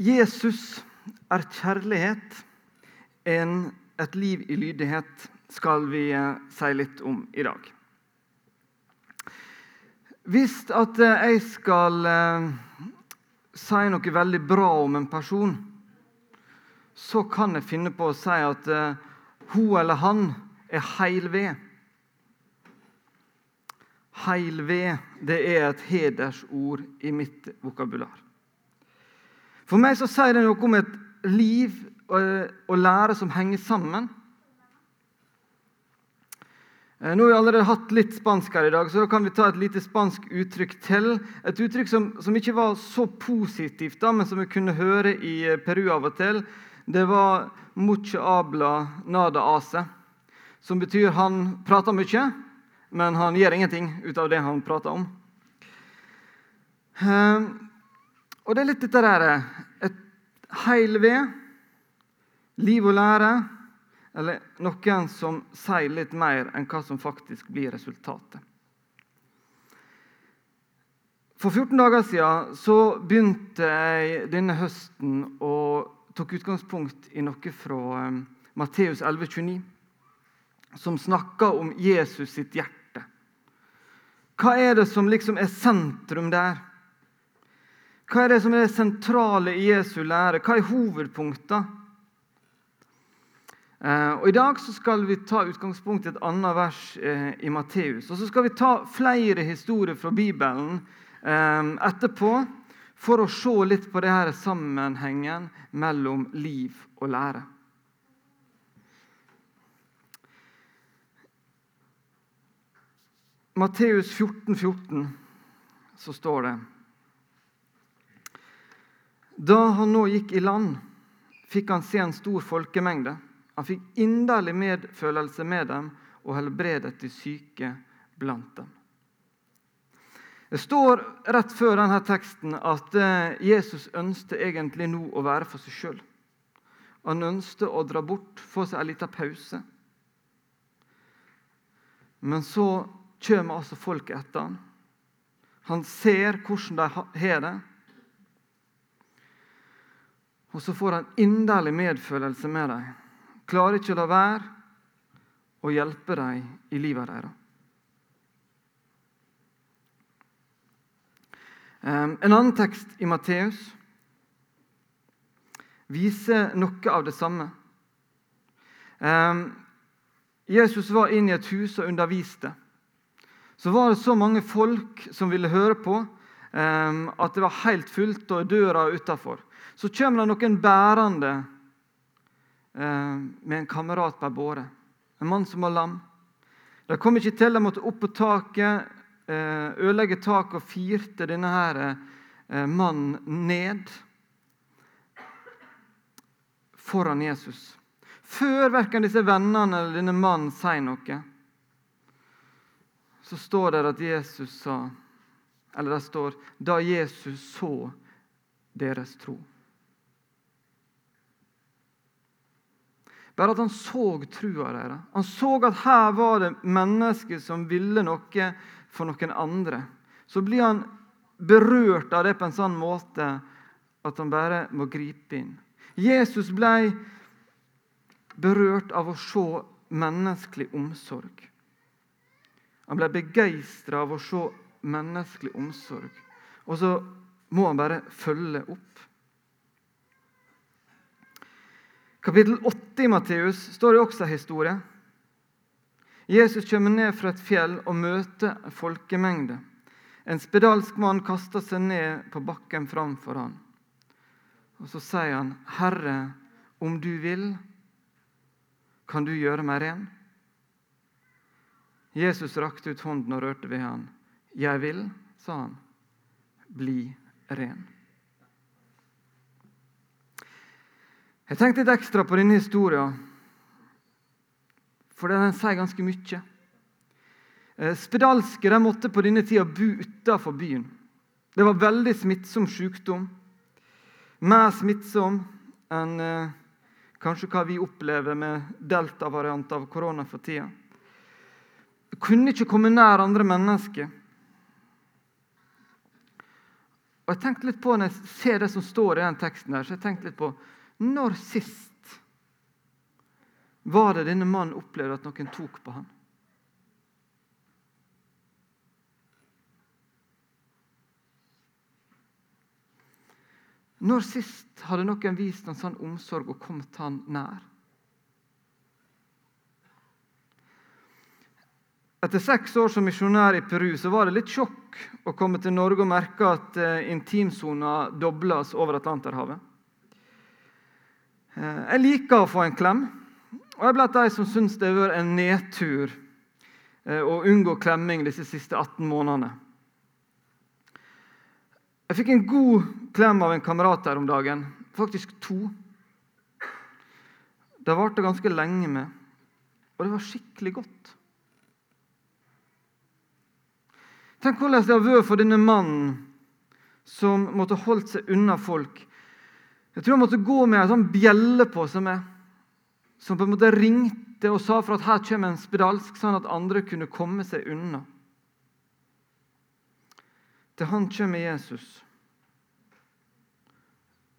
Jesus er kjærlighet, en, et liv i lydighet, skal vi eh, si litt om i dag. Hvis at eh, jeg skal eh, si noe veldig bra om en person, så kan jeg finne på å si at hun eller han er heil ved. Heil ved det er et hedersord i mitt vokabular. For meg så sier det noe om et liv og lære som henger sammen. Eh, nå har vi allerede hatt litt spansk her i dag, så da kan vi ta et lite spansk uttrykk til. Et uttrykk som, som ikke var så positivt, da, men som vi kunne høre i eh, Peru av og til. Det var 'mucho abla nada ase', som betyr han prater mye, men han gjør ingenting ut av det han prater om. Og det er litt dette der et heil ved, liv og lære, eller noen som sier litt mer enn hva som faktisk blir resultatet. For 14 dager siden så begynte jeg denne høsten og tok utgangspunkt i noe fra um, Matteus 11,29, som snakker om Jesus sitt hjerte. Hva er det som liksom er sentrum der? Hva er det som er det sentrale i Jesu lære? Hva er hovedpunktene? Eh, og I dag så skal vi ta utgangspunkt i et annet vers eh, i Matteus. Og så skal vi ta flere historier fra Bibelen eh, etterpå for å se litt på det her sammenhengen mellom liv og lære. Matteus 14, 14, så står det da han nå gikk i land, fikk han se en stor folkemengde. Han fikk inderlig medfølelse med dem og helbredet de syke blant dem. Det står rett før denne teksten at eh, Jesus ønsket egentlig nå å være for seg sjøl. Han ønsket å dra bort, få seg en liten pause. Men så kommer altså folket etter han. Han ser hvordan de har det. Og så får han inderlig medfølelse med dem. Klarer ikke å la være å hjelpe dem i livet deres. En annen tekst i Matteus viser noe av det samme. Jesus var inne i et hus og underviste. Så var det så mange folk som ville høre på, at det var helt fullt og døra utafor så kommer det noen bærende med en kamerat på ei båre. En mann som var lam. De kom ikke til, de måtte opp på taket, eh, ødelegge taket og firte denne her, eh, mannen ned foran Jesus. Før verken disse vennene eller denne mannen sier noe, så står det at Jesus sa Eller det står da Jesus så deres tro. Bare at han så trua deres. Han så at her var det mennesker som ville noe for noen andre. Så blir han berørt av det på en sånn måte at han bare må gripe inn. Jesus ble berørt av å se menneskelig omsorg. Han ble begeistra av å se menneskelig omsorg. Og så må han bare følge opp. kapittel 8 i Matteus står det også en historie. Jesus kommer ned fra et fjell og møter en folkemengde. En spedalsk mann kaster seg ned på bakken framfor han. Og Så sier han, 'Herre, om du vil, kan du gjøre meg ren?' Jesus rakte ut hånden og rørte ved han. 'Jeg vil', sa han. 'Bli ren'. Jeg tenkte litt ekstra på denne historien, for den sier ganske mye. Eh, spedalske måtte på denne tida bo utenfor byen. Det var veldig smittsom sykdom. Mer smittsom enn eh, kanskje hva vi opplever med delta-variant av korona for tida. Kunne ikke komme nær andre mennesker. Og jeg tenkte litt på Når jeg ser det som står i den teksten, her, så jeg tenkte litt på når sist var det denne mannen opplevde at noen tok på ham? Når sist hadde noen vist ham sånn omsorg og kommet han nær? Etter seks år som misjonær i Peru så var det litt sjokk å komme til Norge og merke at eh, intimsona dobles over Atlanterhavet. Eh, jeg liker å få en klem, og jeg er blant de som syns det har vært en nedtur eh, å unngå klemming disse siste 18 månedene. Jeg fikk en god klem av en kamerat her om dagen. Faktisk to. Det varte ganske lenge med, og det var skikkelig godt. Tenk hvordan det har vært for denne mannen som måtte holdt seg unna folk. Jeg tror han måtte gå med ei sånn bjelle på seg med, som på en måte ringte og sa for at her kommer en spedalsk, sånn at andre kunne komme seg unna. Til han kommer Jesus,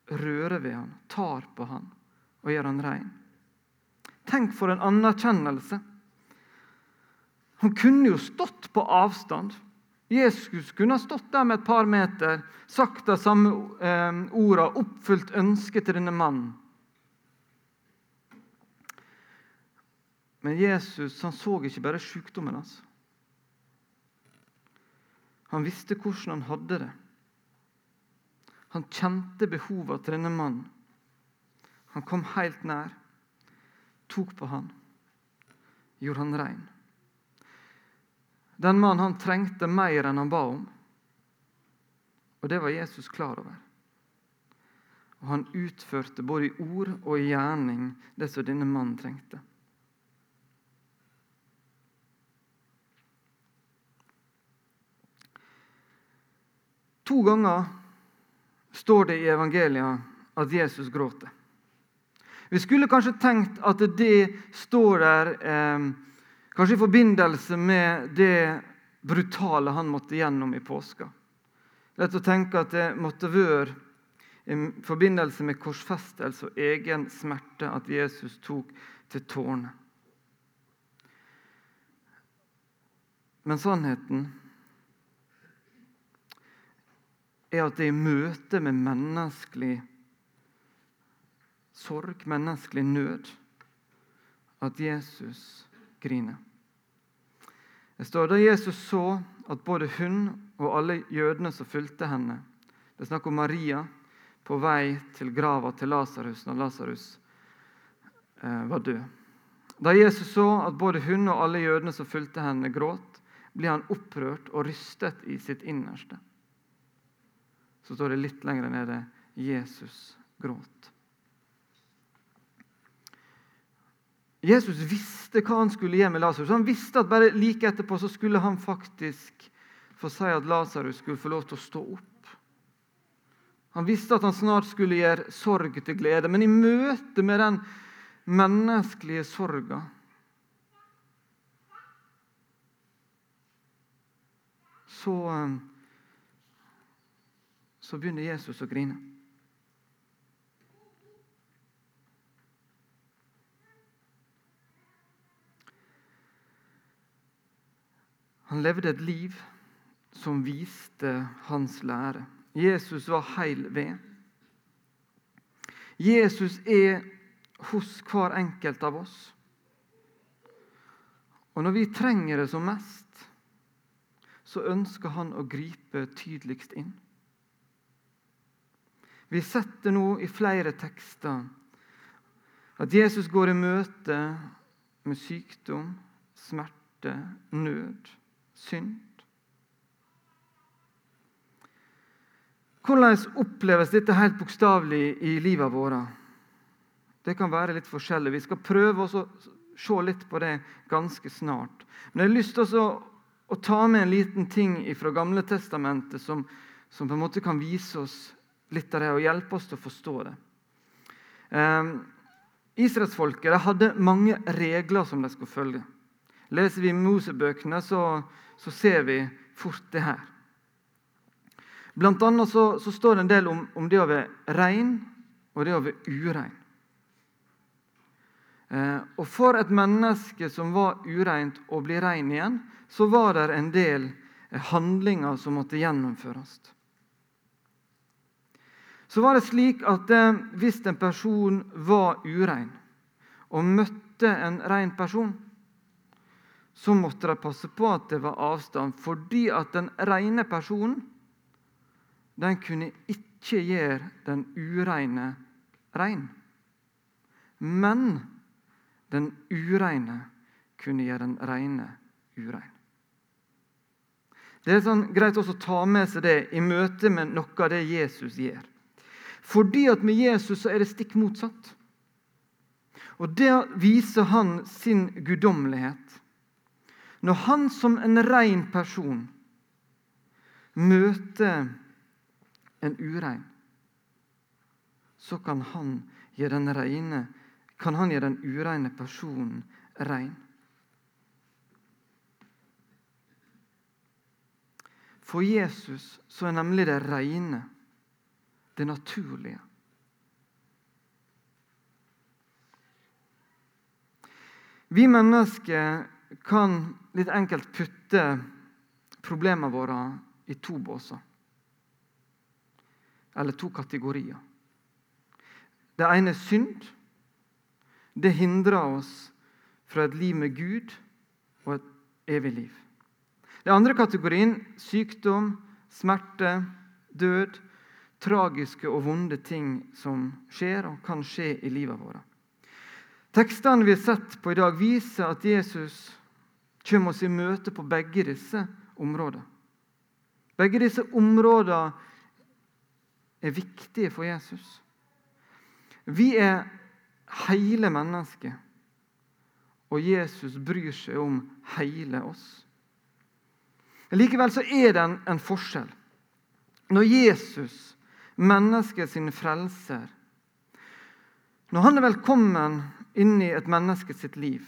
rører ved han, tar på han og gjør han rein. Tenk for en anerkjennelse! Han kunne jo stått på avstand. Jesus kunne ha stått der med et par meter, sagt de samme eh, orda, oppfylt ønsket til denne mannen. Men Jesus han så ikke bare sykdommen hans. Han visste hvordan han hadde det. Han kjente behovene til denne mannen. Han kom helt nær, tok på han, gjorde han rein. Den mannen han trengte mer enn han ba om. Og det var Jesus klar over. Og han utførte både i ord og i gjerning det som denne mannen trengte. To ganger står det i evangeliet at Jesus gråter. Vi skulle kanskje tenkt at det står der eh, kanskje i forbindelse med det brutale han måtte gjennom i påska. Lett å tenke at det måtte være i forbindelse med korsfestelse og egen smerte at Jesus tok til tårnet. Men sannheten er at det i møte med menneskelig sorg, menneskelig nød, at Jesus griner. Det står da Jesus så at både hun og alle jødene som fulgte henne Det er snakk om Maria på vei til grava til Lasarus når Lasarus eh, var død. Da Jesus så at både hun og alle jødene som fulgte henne, gråt, ble han opprørt og rystet i sitt innerste. Så står det litt lenger nede Jesus gråt. Jesus visste hva han skulle gjøre med Lasarus. Han visste at bare like etterpå så skulle han faktisk få si at Lasarus skulle få lov til å stå opp. Han visste at han snart skulle gjøre sorg til glede, men i møte med den menneskelige sorga så, eh, så begynner Jesus å grine. Han levde et liv som viste hans lære. Jesus var heil ved. Jesus er hos hver enkelt av oss. Og når vi trenger det som mest, så ønsker han å gripe tydeligst inn. Vi setter nå i flere tekster at Jesus går i møte med sykdom, smerte, nød synd. Hvordan oppleves dette helt bokstavelig i livet vårt? Det kan være litt forskjellig. Vi skal prøve å se litt på det ganske snart. Men jeg har lyst til å ta med en liten ting fra Gamle Testamentet som, som, på en måte kan vise oss litt av det og hjelpe oss til å forstå det. Um, Israelsfolket hadde mange regler som de skulle følge. Leser vi Mosebøkene, så så ser vi fort det her. Blant annet så, så står det en del om, om, det å være rein og det å være urein. Eh, og For et menneske som var ureint, å bli rein igjen, så var det en del eh, handlinger som måtte gjennomføres. Så var det slik at eh, hvis en person var urein og møtte en rein person, så måtte de passe på at det var avstand, fordi at den rene personen den kunne ikke gjøre den ureine rein. Men den ureine kunne gjøre den reine urein. Det er sånn greit også å ta med seg det i møte med noe av det Jesus gjør. Fordi at med Jesus så er det stikk motsatt. Og Det viser han sin guddommelighet. Når han som en ren person møter en urein, så kan han gjøre den reine kan han gjøre den ureine personen rein. For Jesus så er nemlig det reine det naturlige. Vi mennesker kan litt enkelt putte problemene våre i to båser. Eller to kategorier. Det ene er synd. Det hindrer oss fra et liv med Gud og et evig liv. Den andre kategorien sykdom, smerte, død, tragiske og vonde ting som skjer og kan skje i livet vårt. Tekstene vi har sett på i dag, viser at Jesus kommer oss i møte på begge disse områdene. Begge disse områdene er viktige for Jesus. Vi er hele mennesket, og Jesus bryr seg om hele oss. Likevel så er det en, en forskjell. Når Jesus, mennesket sin frelser, når han er velkommen inn i et menneske sitt liv,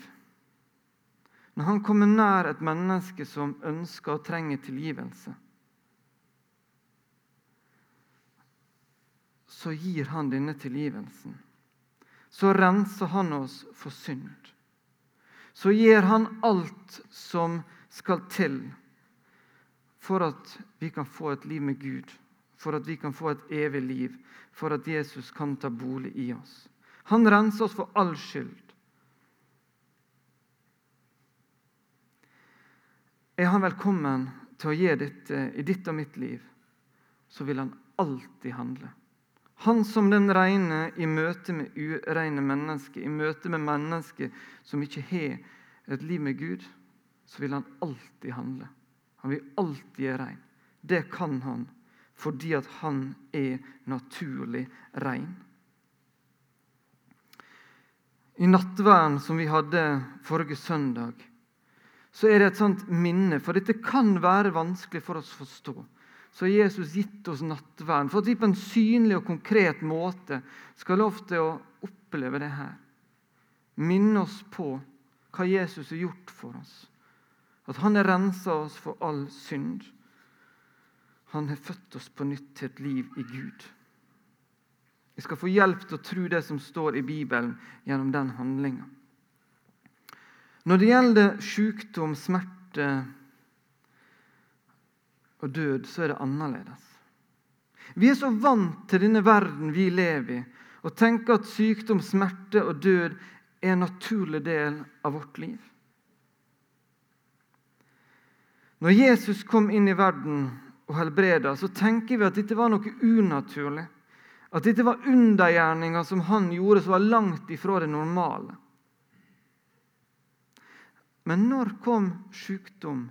når han kommer nær et menneske som ønsker og trenger tilgivelse, så gir han denne tilgivelsen. Så renser han oss for synd. Så gir han alt som skal til for at vi kan få et liv med Gud, for at vi kan få et evig liv, for at Jesus kan ta bolig i oss. Han renser oss for all skyld. Er han velkommen til å gi dette i ditt og mitt liv, så vil han alltid handle. Han som den rene i møte med ureine mennesker, i møte med mennesker som ikke har et liv med Gud, så vil han alltid handle. Han vil alltid være rein. Det kan han fordi at han er naturlig rein. I nattverden som vi hadde forrige søndag, så er det et sånt minne, for dette kan være vanskelig for oss å forstå. Så har Jesus gitt oss nattverden for at vi på en synlig og konkret måte skal lov til å oppleve det her. Minne oss på hva Jesus har gjort for oss. At han har rensa oss for all synd. Han har født oss på nytt til et liv i Gud. Vi skal få hjelp til å tro det som står i Bibelen, gjennom den handlinga. Når det gjelder sykdom, smerte og død, så er det annerledes. Vi er så vant til denne verden vi lever i, og tenker at sykdom, smerte og død er en naturlig del av vårt liv. Når Jesus kom inn i verden og helbreda, så tenker vi at dette var noe unaturlig. At dette var undergjerninger som han gjorde, som var langt ifra det normale. Men når kom sykdom?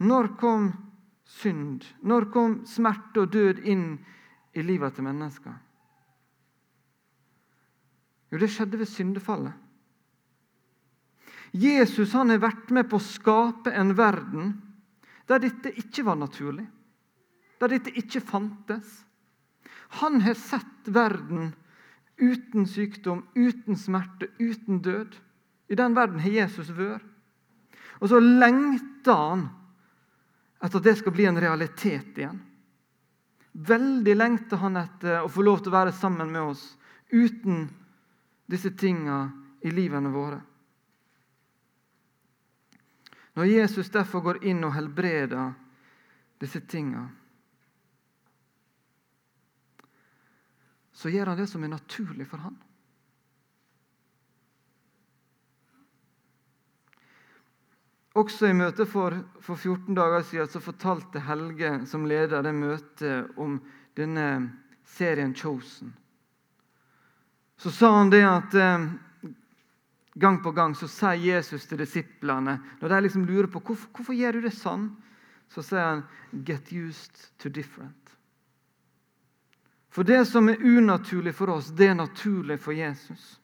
Når kom synd? Når kom smerte og død inn i livet til mennesker? Jo, det skjedde ved syndefallet. Jesus han har vært med på å skape en verden der dette ikke var naturlig, der dette ikke fantes. Han har sett verden uten sykdom, uten smerte, uten død. I den verden har Jesus vært. Og så lengter han etter at det skal bli en realitet igjen. Veldig lengter han etter å få lov til å være sammen med oss uten disse tinga i livene våre. Når Jesus derfor går inn og helbreder disse tinga, så gjør han det som er naturlig for han. Også i møtet for, for 14 dager siden så fortalte Helge, som leder det møtet, om denne serien Chosen. Så sa han det at eh, gang på gang så sier Jesus til disiplene Når de liksom lurer på hvorfor, hvorfor gjør du det sånn, så sier han Get used to different. For det som er unaturlig for oss, det er naturlig for Jesus.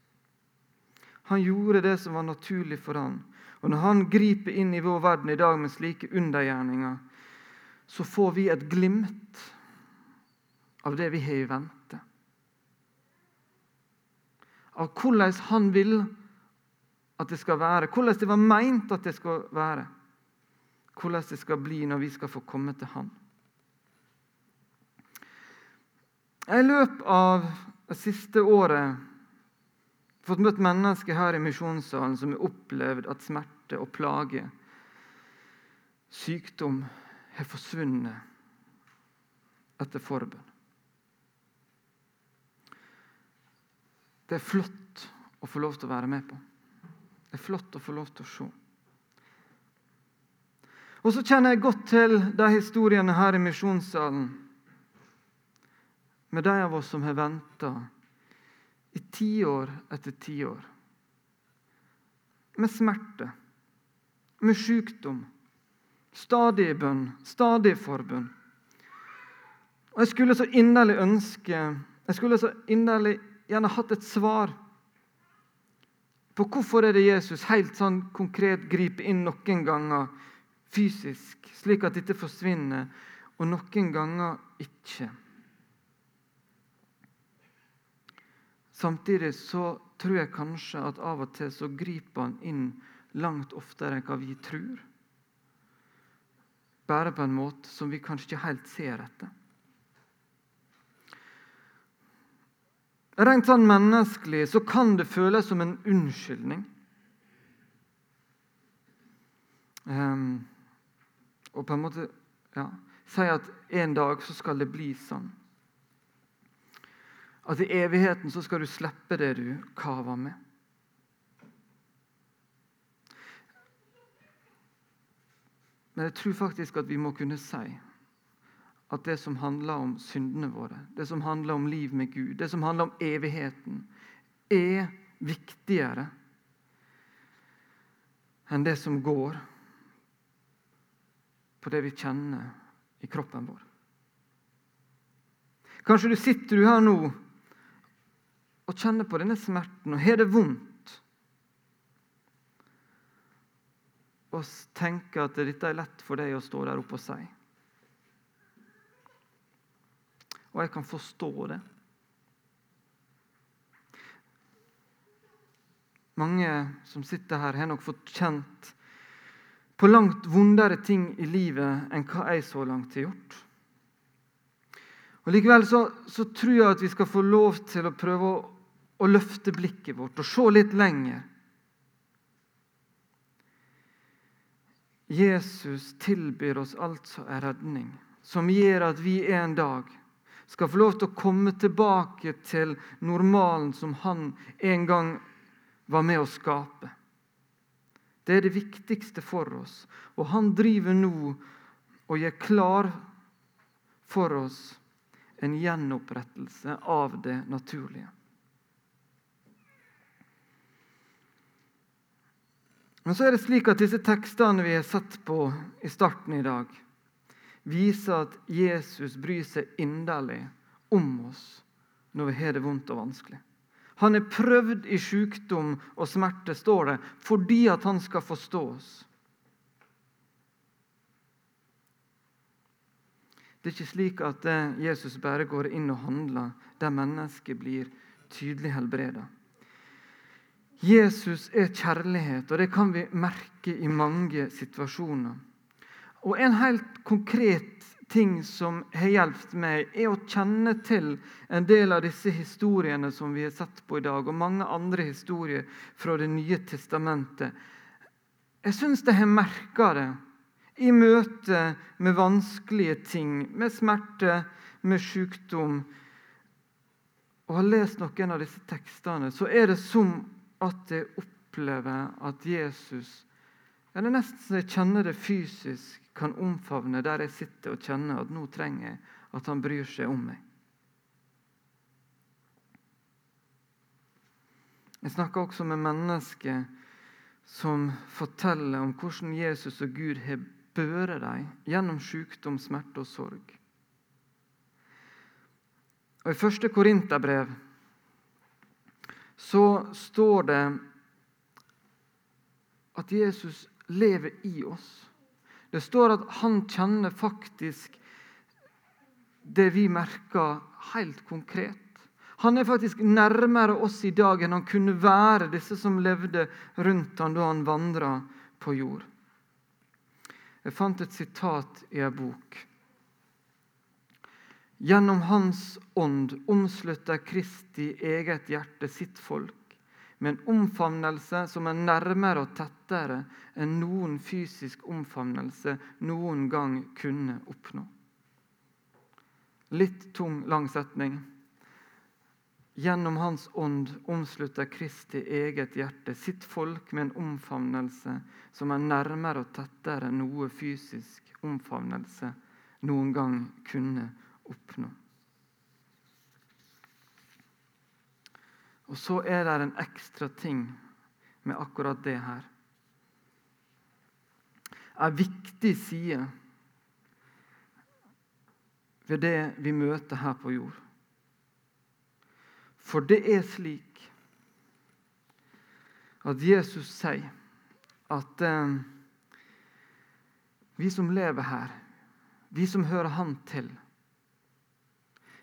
Han gjorde det som var naturlig for ham. Og Når han griper inn i vår verden i dag med slike undergjerninger, så får vi et glimt av det vi har i vente. Av hvordan han vil at det skal være, hvordan det var meint at det skal være. Hvordan det skal bli når vi skal få komme til Han. I løpet av det siste året fått møtt mennesker her i misjonssalen som har opplevd at smerte og plage, sykdom, har forsvunnet etter forbønn. Det er flott å få lov til å være med på. Det er flott å få lov til å se. Og så kjenner jeg godt til de historiene her i misjonssalen med de av oss som har venta i tiår etter tiår. Med smerte, med sykdom, stadig bønn, stadig forbønn. Og Jeg skulle så inderlig ønske Jeg skulle så inderlig gjerne hatt et svar på hvorfor er det Jesus helt sånn konkret griper inn noen ganger fysisk, slik at dette forsvinner, og noen ganger ikke. Samtidig så tror jeg kanskje at av og til så griper han inn langt oftere enn hva vi tror. Bare på en måte som vi kanskje ikke helt ser etter. Rent sånn menneskelig så kan det føles som en unnskyldning. Um, og på en måte ja, si at en dag så skal det bli sånn. At i evigheten så skal du slippe det du kaver med. Men jeg tror faktisk at vi må kunne si at det som handler om syndene våre, det som handler om liv med Gud, det som handler om evigheten, er viktigere enn det som går på det vi kjenner i kroppen vår. Kanskje du sitter her nå og kjenner på denne smerten og har det vondt. Og tenker at dette er lett for deg å stå der oppe og si. Og jeg kan forstå det. Mange som sitter her, har nok fått kjent på langt vondere ting i livet enn hva jeg så langt har gjort. Og Likevel så, så tror jeg at vi skal få lov til å prøve å å løfte blikket vårt og se litt lenger. Jesus tilbyr oss altså en redning som gjør at vi en dag skal få lov til å komme tilbake til normalen som han en gang var med å skape. Det er det viktigste for oss. Og han driver nå og gjør klar for oss en gjenopprettelse av det naturlige. Men så er det slik at disse tekstene vi har sett på i starten i dag, viser at Jesus bryr seg inderlig om oss når vi har det vondt og vanskelig. Han er prøvd i sykdom og smerte, står det, fordi at han skal forstå oss. Det er ikke slik at Jesus bare går inn og handler der mennesket blir tydelig helbreda. Jesus er kjærlighet, og det kan vi merke i mange situasjoner. Og En helt konkret ting som har hjulpet meg, er å kjenne til en del av disse historiene som vi har sett på i dag, og mange andre historier fra Det nye testamentet. Jeg syns jeg har merka det i møte med vanskelige ting, med smerte, med sykdom. Og har lest noen av disse tekstene, så er det som at jeg opplever at Jesus ja, Det er nesten så jeg kjenner det fysisk kan omfavne der jeg sitter og kjenner at nå trenger jeg at han bryr seg om meg. Jeg snakker også med mennesker som forteller om hvordan Jesus og Gud har børet dem gjennom sykdom, smerte og sorg. Og I første Korinterbrev så står det at Jesus lever i oss. Det står at han kjenner faktisk det vi merker, helt konkret. Han er faktisk nærmere oss i dag enn han kunne være disse som levde rundt ham da han vandra på jord. Jeg fant et sitat i en bok. Gjennom Hans ånd omslutter Kristi eget hjerte sitt folk med en omfavnelse som er nærmere og tettere enn noen fysisk omfavnelse noen gang kunne oppnå. Litt tung, lang setning. Gjennom Hans ånd omslutter Kristi eget hjerte sitt folk med en omfavnelse som er nærmere og tettere enn noe fysisk omfavnelse noen gang kunne oppnå. Og så er det en ekstra ting med akkurat det her. En viktig side ved det vi møter her på jord. For det er slik at Jesus sier at eh, vi som lever her, vi som hører Han til,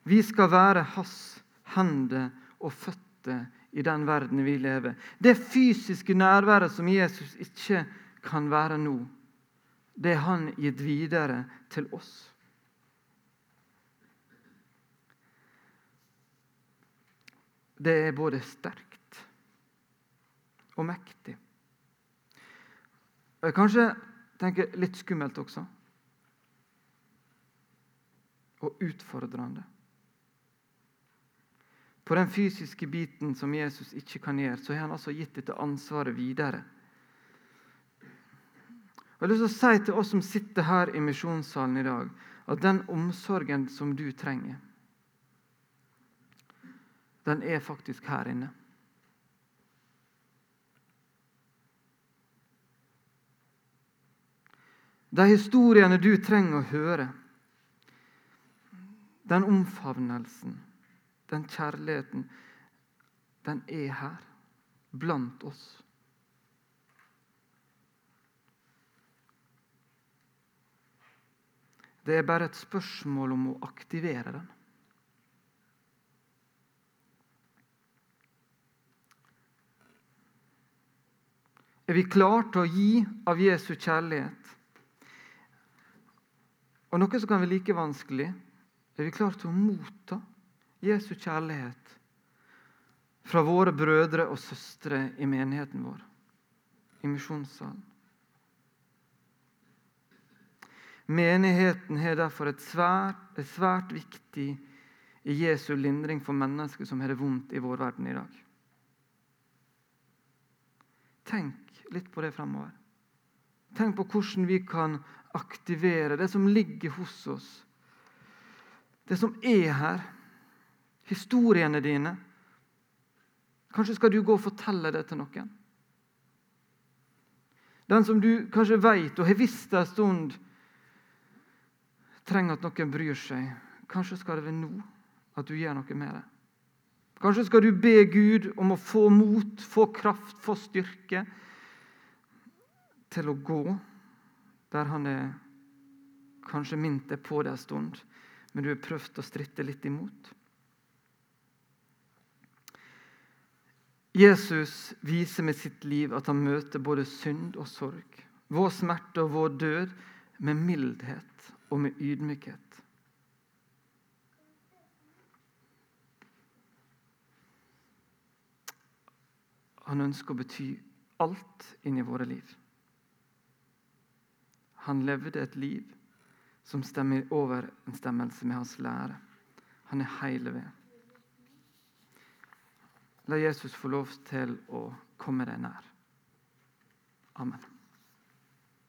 vi skal være Hans hender og føtter i den verden vi lever. Det fysiske nærværet som Jesus ikke kan være nå, det er han gitt videre til oss. Det er både sterkt og mektig. Og jeg kanskje tenker litt skummelt også. Og utfordrende. På den fysiske biten som Jesus ikke kan gjøre, så har han altså gitt dette ansvaret videre. Jeg har lyst til å si til oss som sitter her i misjonssalen i dag, at den omsorgen som du trenger, den er faktisk her inne. De historiene du trenger å høre, den omfavnelsen den kjærligheten, den er her, blant oss. Det er bare et spørsmål om å aktivere den. Er vi klare til å gi av Jesu kjærlighet? Og noe som kan være like vanskelig, er vi klare til å motta Jesu kjærlighet fra våre brødre og søstre i menigheten vår, i misjonssalen. Menigheten har derfor et svært, et svært viktig i Jesu lindring for mennesker som har det vondt i vår verden i dag. Tenk litt på det fremover. Tenk på hvordan vi kan aktivere det som ligger hos oss, det som er her historiene dine. Kanskje skal du gå og fortelle det til noen. Den som du kanskje vet og har visst en stund trenger at noen bryr seg. Kanskje skal det være nå at du gjør noe med det. Kanskje skal du be Gud om å få mot, få kraft, få styrke til å gå der han er kanskje minnet deg på det en stund, men du har prøvd å stritte litt imot. Jesus viser med sitt liv at han møter både synd og sorg, vår smerte og vår død, med mildhet og med ydmykhet. Han ønsker å bety alt inni våre liv. Han levde et liv som stemmer overensstemmelse med hans lære. Han er hele ved. La Jesus få lov til å komme deg nær. Amen.